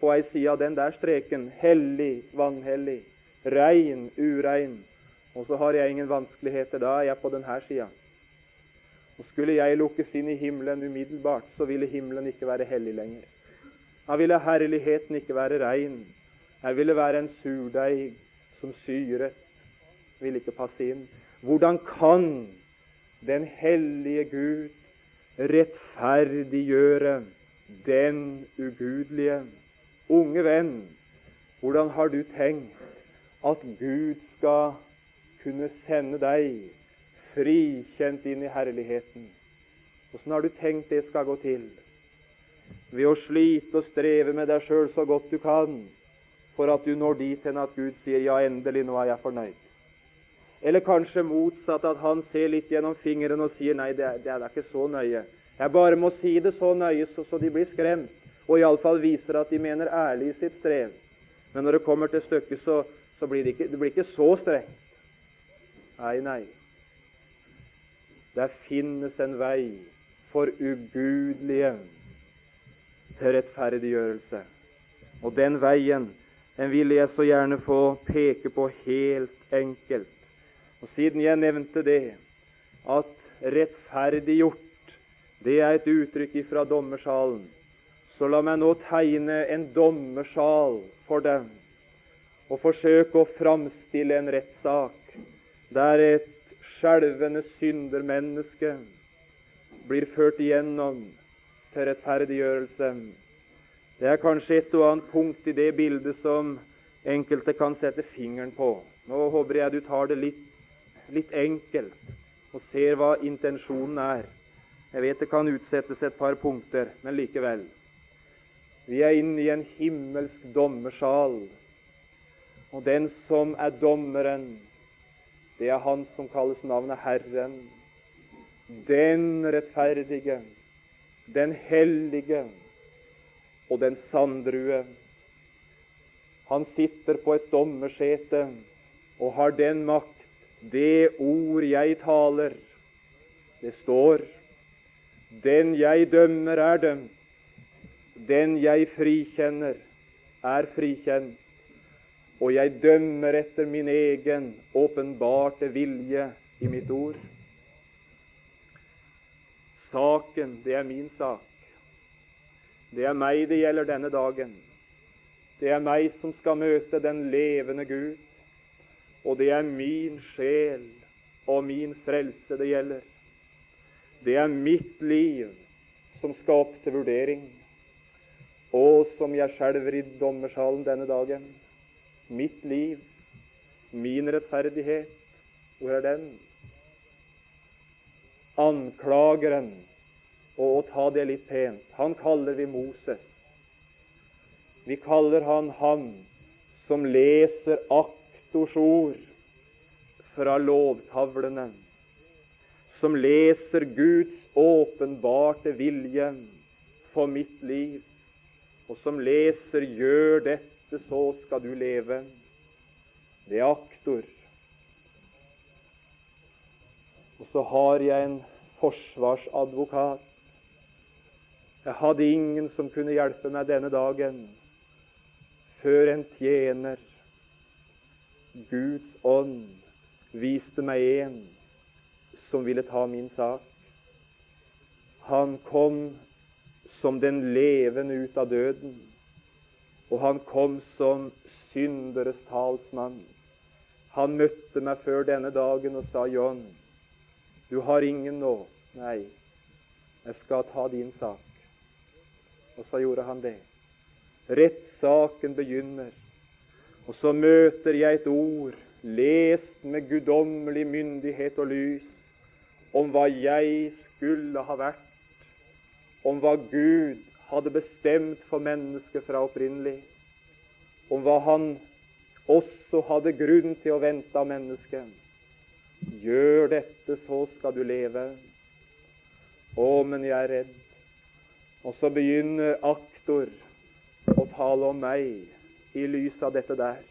på ei side av den der streken hellig, vanhellig, rein, urein Og så har jeg ingen vanskeligheter. Da er jeg på denne sida. Og Skulle jeg lukkes inn i himmelen umiddelbart, så ville himmelen ikke være hellig lenger. Da ville herligheten ikke være rein. Her ville være en surdeig som syret. Vil ikke passe inn. Hvordan kan den hellige Gud rettferdiggjøre den ugudelige? Unge venn, hvordan har du tenkt at Gud skal kunne sende deg frikjent inn i herligheten? Hvordan har du tenkt det skal gå til? Ved å slite og streve med deg sjøl så godt du kan, for at du når dit hen at Gud sier 'ja, endelig, nå er jeg fornøyd'. Eller kanskje motsatt, at han ser litt gjennom fingeren og sier 'nei, det er, det er ikke så nøye'. Jeg bare må si det så nøye så, så de blir skremt, og iallfall viser at de mener ærlig i sitt strev. Men når det kommer til stykket, så, så blir det ikke, det blir ikke så strengt. Nei, nei. Der finnes en vei for ugudelige til rettferdiggjørelse. Og den veien den vil jeg så gjerne få peke på helt enkelt. Og Siden jeg nevnte det, at rettferdiggjort det er et uttrykk fra dommersalen, så la meg nå tegne en dommersal for dem og forsøke å framstille en rettssak der et skjelvende syndermenneske blir ført igjennom til rettferdiggjørelse. Det er kanskje et og annet punkt i det bildet som enkelte kan sette fingeren på. Nå håper jeg du tar det litt, litt enkelt og ser hva intensjonen er. Jeg vet det kan utsettes et par punkter, men likevel. Vi er inne i en himmelsk dommersal, og den som er dommeren, det er han som kalles navnet Herren. Den rettferdige, den hellige, og den sanddrue. Han sitter på et dommersete og har den makt. Det ord jeg taler, det står. Den jeg dømmer, er dømt. Den jeg frikjenner, er frikjent. Og jeg dømmer etter min egen åpenbarte vilje i mitt ord. Saken, det er min sak. Det er meg det gjelder denne dagen. Det er meg som skal møte den levende Gud. Og det er min sjel og min frelse det gjelder. Det er mitt liv som skal opp til vurdering. Og som jeg skjelver i dommersalen denne dagen. Mitt liv, min rettferdighet, hvor er den? Anklageren og å ta det litt pent. Han kaller vi Moses. Vi kaller han han som leser aktors ord fra lovtavlene, som leser Guds åpenbarte vilje for mitt liv, og som leser 'Gjør dette, så skal du leve'. Det er aktor. Og så har jeg en forsvarsadvokat jeg hadde ingen som kunne hjelpe meg denne dagen, før en tjener, Guds ånd, viste meg en som ville ta min sak. Han kom som den levende ut av døden, og han kom som synderes talsmann. Han møtte meg før denne dagen og sa, 'John, du har ingen nå.' Nei, jeg skal ta din sak. Og så gjorde han det. Rettssaken begynner. Og så møter jeg et ord, lest med guddommelig myndighet og lys, om hva jeg skulle ha vært, om hva Gud hadde bestemt for mennesket fra opprinnelig, om hva Han også hadde grunn til å vente av mennesket. Gjør dette, så skal du leve. Å, men jeg er redd. Og så begynner aktor å tale om meg i lys av dette der.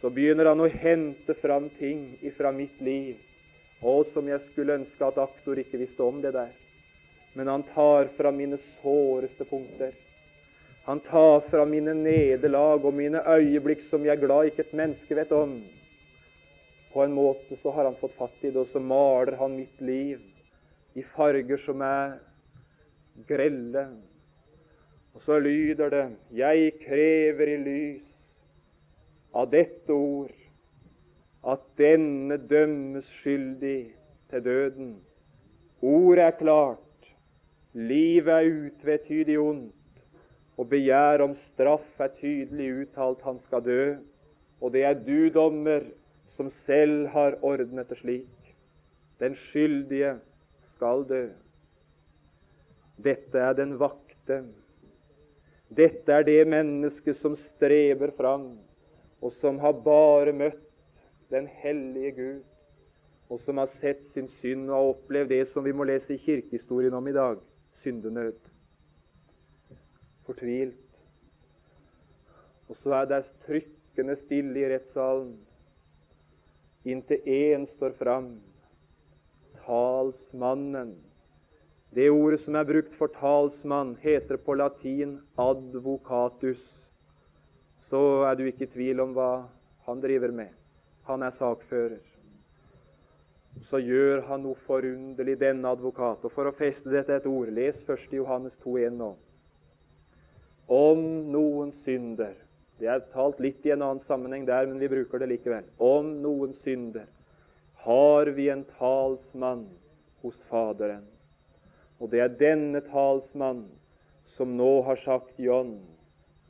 Så begynner han å hente fram ting ifra mitt liv, og som jeg skulle ønske at aktor ikke visste om det der. Men han tar fra mine såreste punkter. Han tar fra mine nederlag og mine øyeblikk som jeg er glad ikke et menneske vet om. På en måte så har han fått fatt i det, og så maler han mitt liv i farger som er grelle. Og så lyder det Jeg krever i lys av dette ord at denne dømmes skyldig til døden. Ordet er klart, livet er utvetydig ondt, og begjær om straff er tydelig uttalt, han skal dø. Og det er du, dommer, som selv har ordnet det slik. Den skyldige skal dø. Dette er den vakte. Dette er det mennesket som streber fram, og som har bare møtt den hellige Gud, og som har sett sin synd og har opplevd det som vi må lese i kirkehistorien om i dag syndenød. Fortvilt. Og så er det trykkende stille i rettssalen inntil én står fram, talsmannen. Det ordet som er brukt for talsmann, heter på latin advocatus. Så er du ikke i tvil om hva han driver med. Han er sakfører. Så gjør han noe forunderlig, denne advokat. Og For å feste dette et ord, les 1. Johannes 2,1 nå. Om noen synder Det er talt litt i en annen sammenheng der, men vi bruker det likevel. Om noen synder har vi en talsmann hos Faderen. Og det er denne talsmann som nå har sagt John,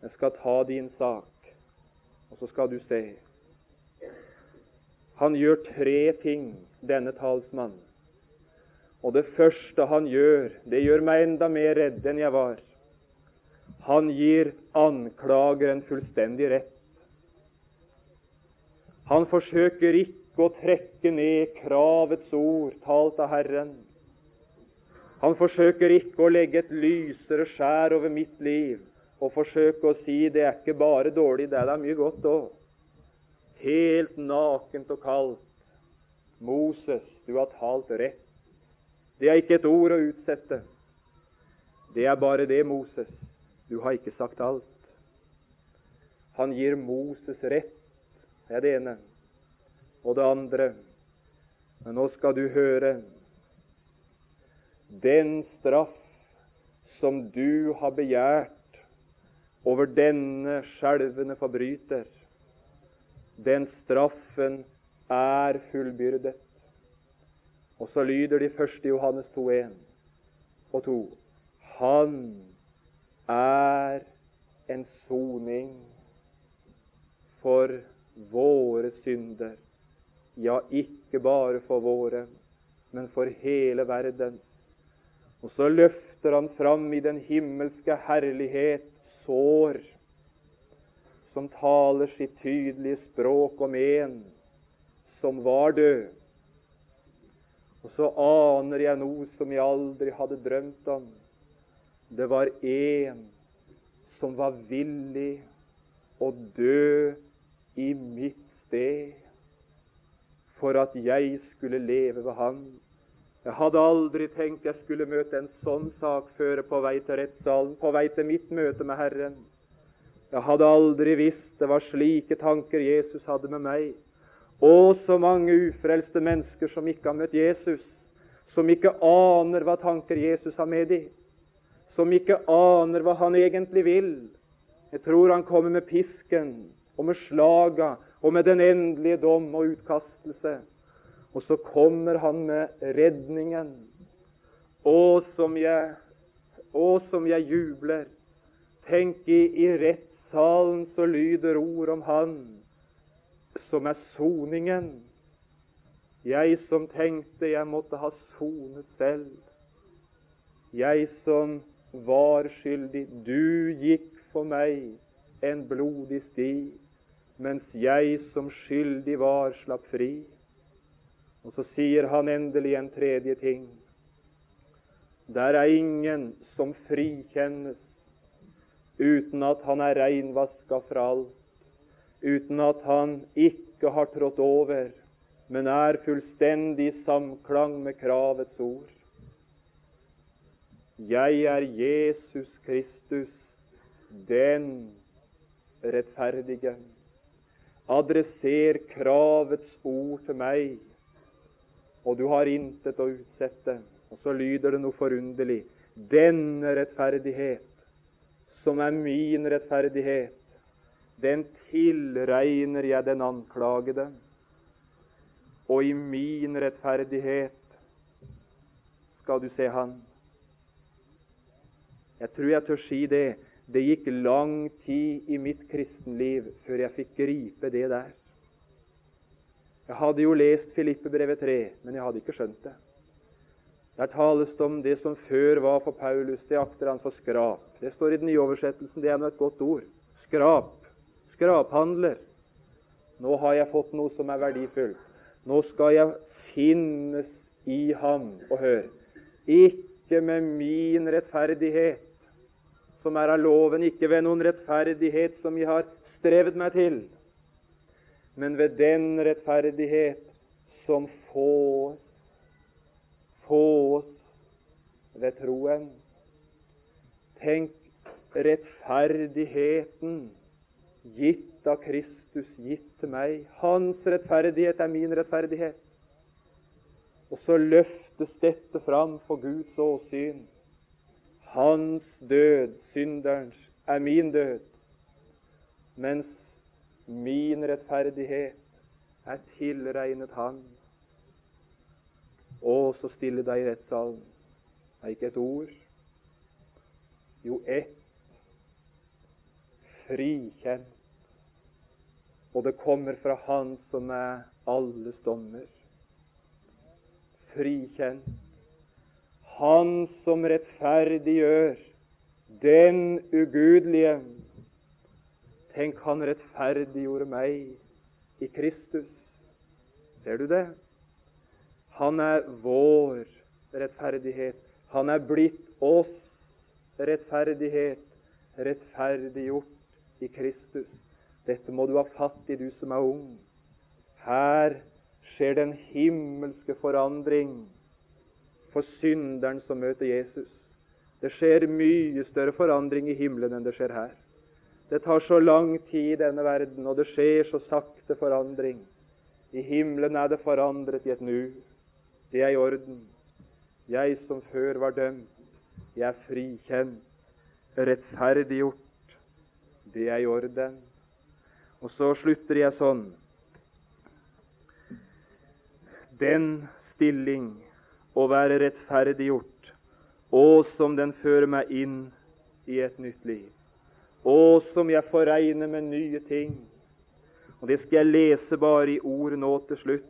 jeg skal ta din sak, og så skal du se. Han gjør tre ting, denne talsmannen. Og det første han gjør, det gjør meg enda mer redd enn jeg var. Han gir anklageren fullstendig rett. Han forsøker ikke å trekke ned kravets ord talt av Herren. Han forsøker ikke å legge et lysere skjær over mitt liv og forsøke å si det er ikke bare dårlig, det er da mye godt òg helt nakent og kaldt. Moses, du har talt rett. Det er ikke et ord å utsette. Det er bare det, Moses. Du har ikke sagt alt. Han gir Moses rett. Det er det ene. Og det andre Men nå skal du høre. Den straff som du har begjært over denne skjelvende forbryter, den straffen er fullbyrdet. Og så lyder de 1. Johannes 2,1 og 2. Han er en soning for våre synder. Ja, ikke bare for våre, men for hele verden. Og så løfter han fram i den himmelske herlighet sår som taler sitt tydelige språk om en som var død. Og så aner jeg noe som jeg aldri hadde drømt om. Det var en som var villig å dø i mitt sted for at jeg skulle leve ved Han. Jeg hadde aldri tenkt jeg skulle møte en sånn sakfører på vei til rettssalen, på vei til mitt møte med Herren. Jeg hadde aldri visst det var slike tanker Jesus hadde med meg. Og så mange ufrelste mennesker som ikke har møtt Jesus, som ikke aner hva tanker Jesus har med dem, som ikke aner hva han egentlig vil. Jeg tror han kommer med pisken og med slaga og med den endelige dom og utkastelse. Og så kommer han med redningen. Å, som jeg, å, som jeg jubler. Tenk i, i rettssalen så lyder ord om Han som er soningen. Jeg som tenkte jeg måtte ha sonet selv. Jeg som var skyldig. Du gikk for meg en blodig sti, mens jeg som skyldig var, slapp fri. Og så sier han endelig en tredje ting. Der er ingen som frikjennes uten at han er reinvaska fra alt, uten at han ikke har trådt over, men er fullstendig i samklang med kravets ord. Jeg er Jesus Kristus, den rettferdige. Adresser kravets ord til meg, og du har intet å utsette. Og så lyder det noe forunderlig. Denne rettferdighet, som er min rettferdighet, den tilregner jeg den anklagede. Og i min rettferdighet skal du se Han. Jeg tror jeg tør si det. Det gikk lang tid i mitt kristenliv før jeg fikk gripe det der. Jeg hadde jo lest Filippe-brevet 3, men jeg hadde ikke skjønt det. Der tales det om det som før var for Paulus, det akter han for skrap. Det står i den nye oversettelsen, det er nå et godt ord. Skrap. Skraphandler. Nå har jeg fått noe som er verdifullt. Nå skal jeg finnes i ham. Og hør ikke med min rettferdighet, som er av loven, ikke ved noen rettferdighet som jeg har strevet meg til, men ved den rettferdighet som fås, fås ved troen. Tenk rettferdigheten gitt av Kristus, gitt til meg. Hans rettferdighet er min rettferdighet. Og så løftes dette fram for Guds åsyn. Hans død, synderens, er min død, mens min rettferdighet er tilregnet Han. Og så stille deg i rettssalen. Det er ikke et ord, jo ett frikjent. Og det kommer fra Han som er alles dommer frikjent. Han som rettferdiggjør den ugudelige. Tenk, han rettferdiggjorde meg i Kristus. Ser du det? Han er vår rettferdighet. Han er blitt oss rettferdighet, rettferdiggjort i Kristus. Dette må du ha fatt i, du som er ung. Her skjer den himmelske forandring for synderen som møter Jesus. Det skjer mye større forandring i himmelen enn det skjer her. Det tar så lang tid i denne verden, og det skjer så sakte forandring. I himmelen er det forandret i et nu. Det er i orden. Jeg som før var dømt, jeg er frikjent, rettferdiggjort. Det er i orden. Og så slutter jeg sånn den stilling å være rettferdiggjort, og som den fører meg inn i et nytt liv, og som jeg får regne med nye ting. Og Det skal jeg lese bare i ord nå til slutt.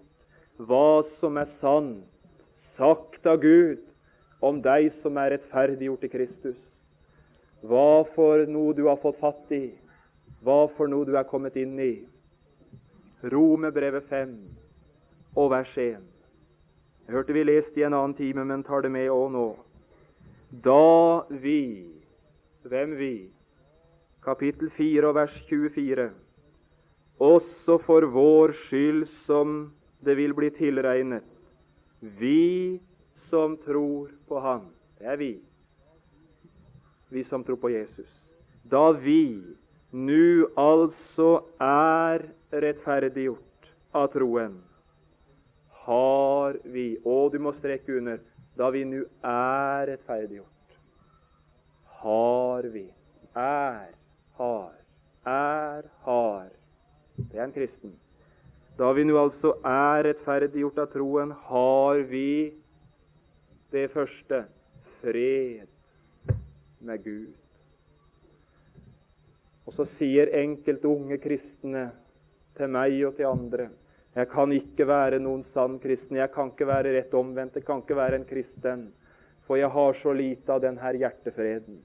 Hva som er sant, sagt av Gud om deg som er rettferdiggjort i Kristus. Hva for noe du har fått fatt i, hva for noe du er kommet inn i. Romebrevet 5 og vers 1. Jeg hørte vi leste i en annen time, men tar det med òg nå. Da vi Hvem vi? Kapittel 4 og vers 24. Også for vår skyld som det vil bli tilregnet. Vi som tror på Han. Det er vi. Vi som tror på Jesus. Da vi nu altså er rettferdiggjort av troen har vi Og du må strekke under da vi nu er rettferdiggjort. Har vi. Er. Har. Er. Har. Det er en kristen. Da vi nå altså er rettferdiggjort av troen, har vi det første fred med Gud. Og så sier enkelte unge kristne til meg og til andre jeg kan ikke være noen sann kristen. Jeg kan ikke være rett omvendt. Jeg kan ikke være en kristen. For jeg har så lite av denne hjertefreden.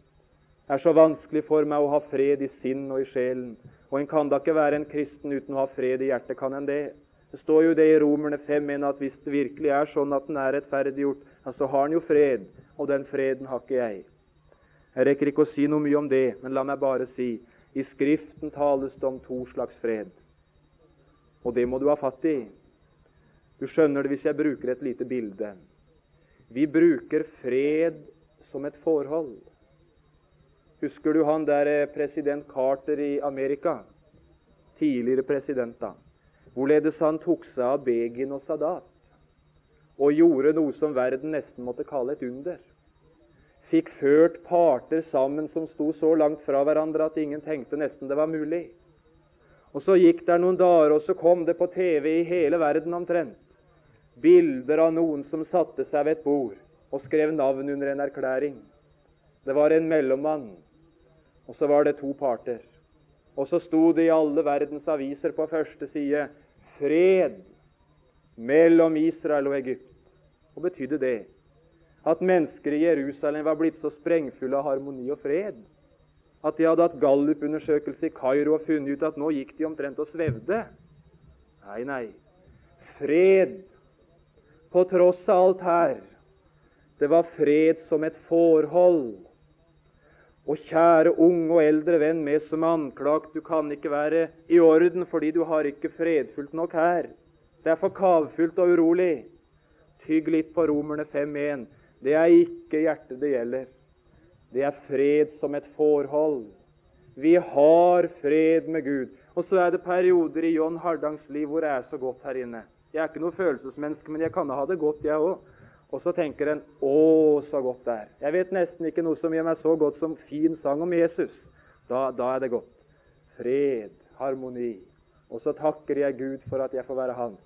Det er så vanskelig for meg å ha fred i sinn og i sjelen. Og en kan da ikke være en kristen uten å ha fred i hjertet, kan en det? Det står jo det i Romerne 5 at hvis det virkelig er sånn at den er rettferdiggjort, ja, så har en jo fred. Og den freden har ikke jeg. Jeg rekker ikke å si noe mye om det, men la meg bare si i Skriften tales det om to slags fred. Og det må du ha fatt i. Du skjønner det hvis jeg bruker et lite bilde. Vi bruker fred som et forhold. Husker du han der eh, president Carter i Amerika? tidligere president, da. hvorledes han tok seg av Begin og Sadat og gjorde noe som verden nesten måtte kalle et under. Fikk ført parter sammen som sto så langt fra hverandre at ingen tenkte nesten det var mulig. Og Så gikk det noen dager, og så kom det på TV i hele verden omtrent bilder av noen som satte seg ved et bord og skrev navn under en erklæring. Det var en mellommann, og så var det to parter. Og så sto det i alle verdens aviser på første side 'Fred mellom Israel og Egypt'. Hva betydde det? At mennesker i Jerusalem var blitt så sprengfulle av harmoni og fred at de hadde hatt gallupundersøkelse i Kairo og funnet ut at nå gikk de omtrent og svevde. Nei, nei. Fred på tross av alt her. Det var fred som et forhold. Og kjære unge og eldre venn med som anklagt, du kan ikke være i orden fordi du har ikke fredfullt nok her. Det er for kavfullt og urolig. Tygg litt på Romerne 5.1. Det er ikke hjertet det gjelder. Det er fred som et forhold. Vi har fred med Gud. Og så er det perioder i John Hardangs liv hvor det er så godt her inne. Jeg er ikke noe følelsesmenneske, men jeg kan ha det godt, jeg òg. Og så tenker en 'Å, så godt det er'. Jeg vet nesten ikke noe som gjør meg så godt som fin sang om Jesus. Da, da er det godt. Fred, harmoni. Og så takker jeg Gud for at jeg får være hans.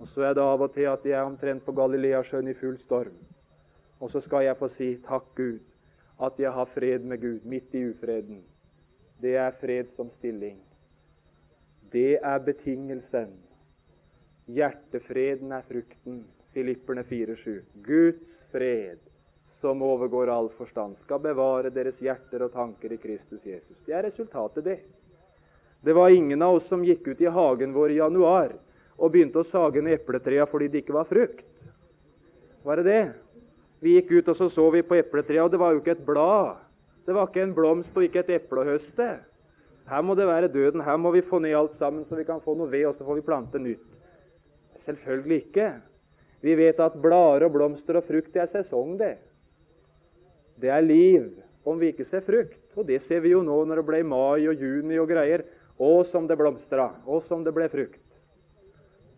Og så er det av og til at jeg er omtrent på Galileasjøen i full storm. Og så skal jeg få si takk, Gud, at jeg har fred med Gud midt i ufreden. Det er fred som stilling. Det er betingelsen. Hjertefreden er frukten. Filipperne 4,7. Guds fred, som overgår all forstand, skal bevare deres hjerter og tanker i Kristus Jesus. Det er resultatet, det. Det var ingen av oss som gikk ut i hagen vår i januar og begynte å sage ned epletrea fordi det ikke var frukt. Var det det? Vi gikk ut og så så vi på epletreet, og det var jo ikke et blad. Det var ikke en blomst og ikke et eple å høste. Her må det være døden. Her må vi få ned alt sammen, så vi kan få noe ved, og så får vi plante nytt. Selvfølgelig ikke. Vi vet at blader og blomster og frukt det er sesong, det. Det er liv om vi ikke ser frukt. Og det ser vi jo nå når det ble mai og juni og greier. Å, som det blomstra. Å, som det ble frukt.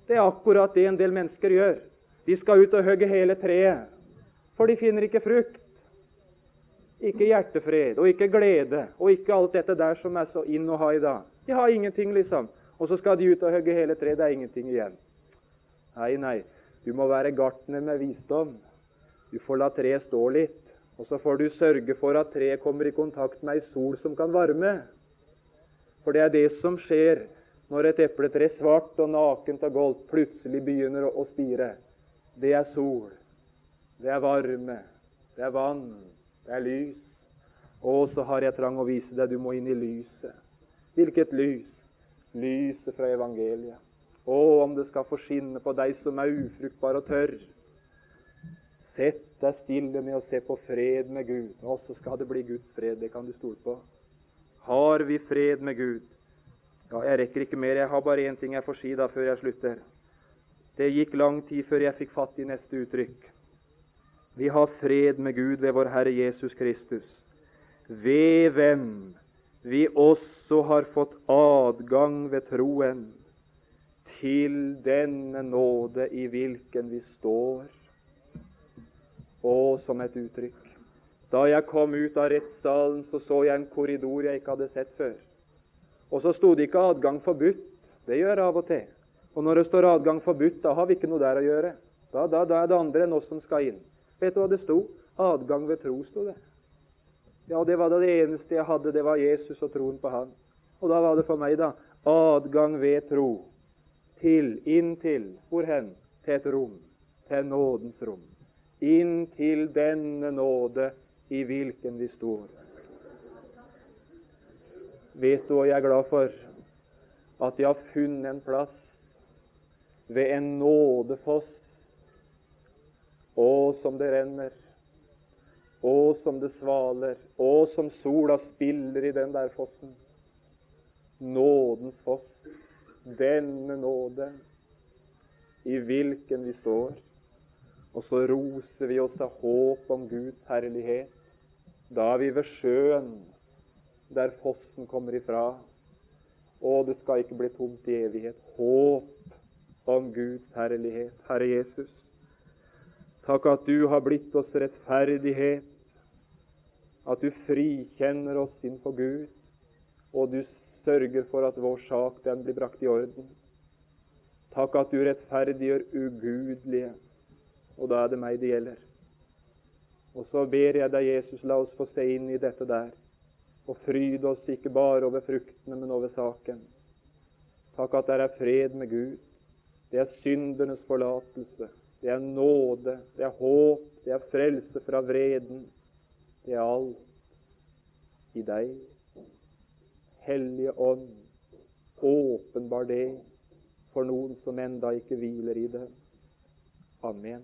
Det er akkurat det en del mennesker gjør. De skal ut og hogge hele treet for de finner ikke frukt. Ikke hjertefred og ikke glede og ikke alt dette der som er så inn å ha i dag. De har ingenting, liksom. Og så skal de ut og hogge hele treet. Det er ingenting igjen. Nei, nei. Du må være gartner med visdom. Du får la treet stå litt. Og så får du sørge for at treet kommer i kontakt med ei sol som kan varme. For det er det som skjer når et epletre svart og nakent og goldt plutselig begynner å spire. Det er sol. Det er varme, det er vann, det er lys. Og så har jeg trang å vise deg, du må inn i lyset. Hvilket lys? Lyset fra evangeliet. Å, om det skal få skinne på deg som er ufruktbar og tørr. Sett deg stille med å se på fred med Gud, Nå så skal det bli Guds fred. Det kan du stole på. Har vi fred med Gud? Ja, Jeg rekker ikke mer. Jeg har bare én ting jeg får si da før jeg slutter. Det gikk lang tid før jeg fikk fatt i neste uttrykk. Vi har fred med Gud ved vår Herre Jesus Kristus, ved hvem vi også har fått adgang ved troen til denne nåde i hvilken vi står. Og som et uttrykk. Da jeg kom ut av rettssalen, så så jeg en korridor jeg ikke hadde sett før. Og så sto det ikke 'adgang forbudt'. Det gjør det av og til. Og når det står 'adgang forbudt', da har vi ikke noe der å gjøre. Da, da, da er det andre enn oss som skal inn. Vet du hva det sto? Adgang ved tro, sto det. Ja, det var da det eneste jeg hadde, det var Jesus og troen på Han. Og da var det for meg, da, adgang ved tro. Til, inn til, hvor hen? Til et rom. Til nådens rom. Inn til denne nåde i hvilken vi står. Vet du hva jeg er glad for? At jeg har funnet en plass ved en nådefoss å, som det renner. Å, som det svaler. Å, som sola spiller i den der fossen. Nådens foss. Denne nåde i hvilken vi står. Og så roser vi oss av håp om Guds herlighet. Da er vi ved sjøen, der fossen kommer ifra. Å, det skal ikke bli tomt i evighet. Håp om Guds herlighet. Herre Jesus, takk at du har blitt oss rettferdighet, at du frikjenner oss innenfor Gud, og du sørger for at vår sak den blir brakt i orden. Takk at du rettferdiggjør ugudelige, og da er det meg det gjelder. Og så ber jeg deg, Jesus, la oss få se inn i dette der og fryde oss ikke bare over fruktene, men over saken. Takk at det er fred med Gud. Det er syndernes forlatelse. Det er nåde. Det er håp. Det er frelse fra vreden. Det er alt i deg. Hellige Ånd, åpenbar det for noen som enda ikke hviler i det. Amen.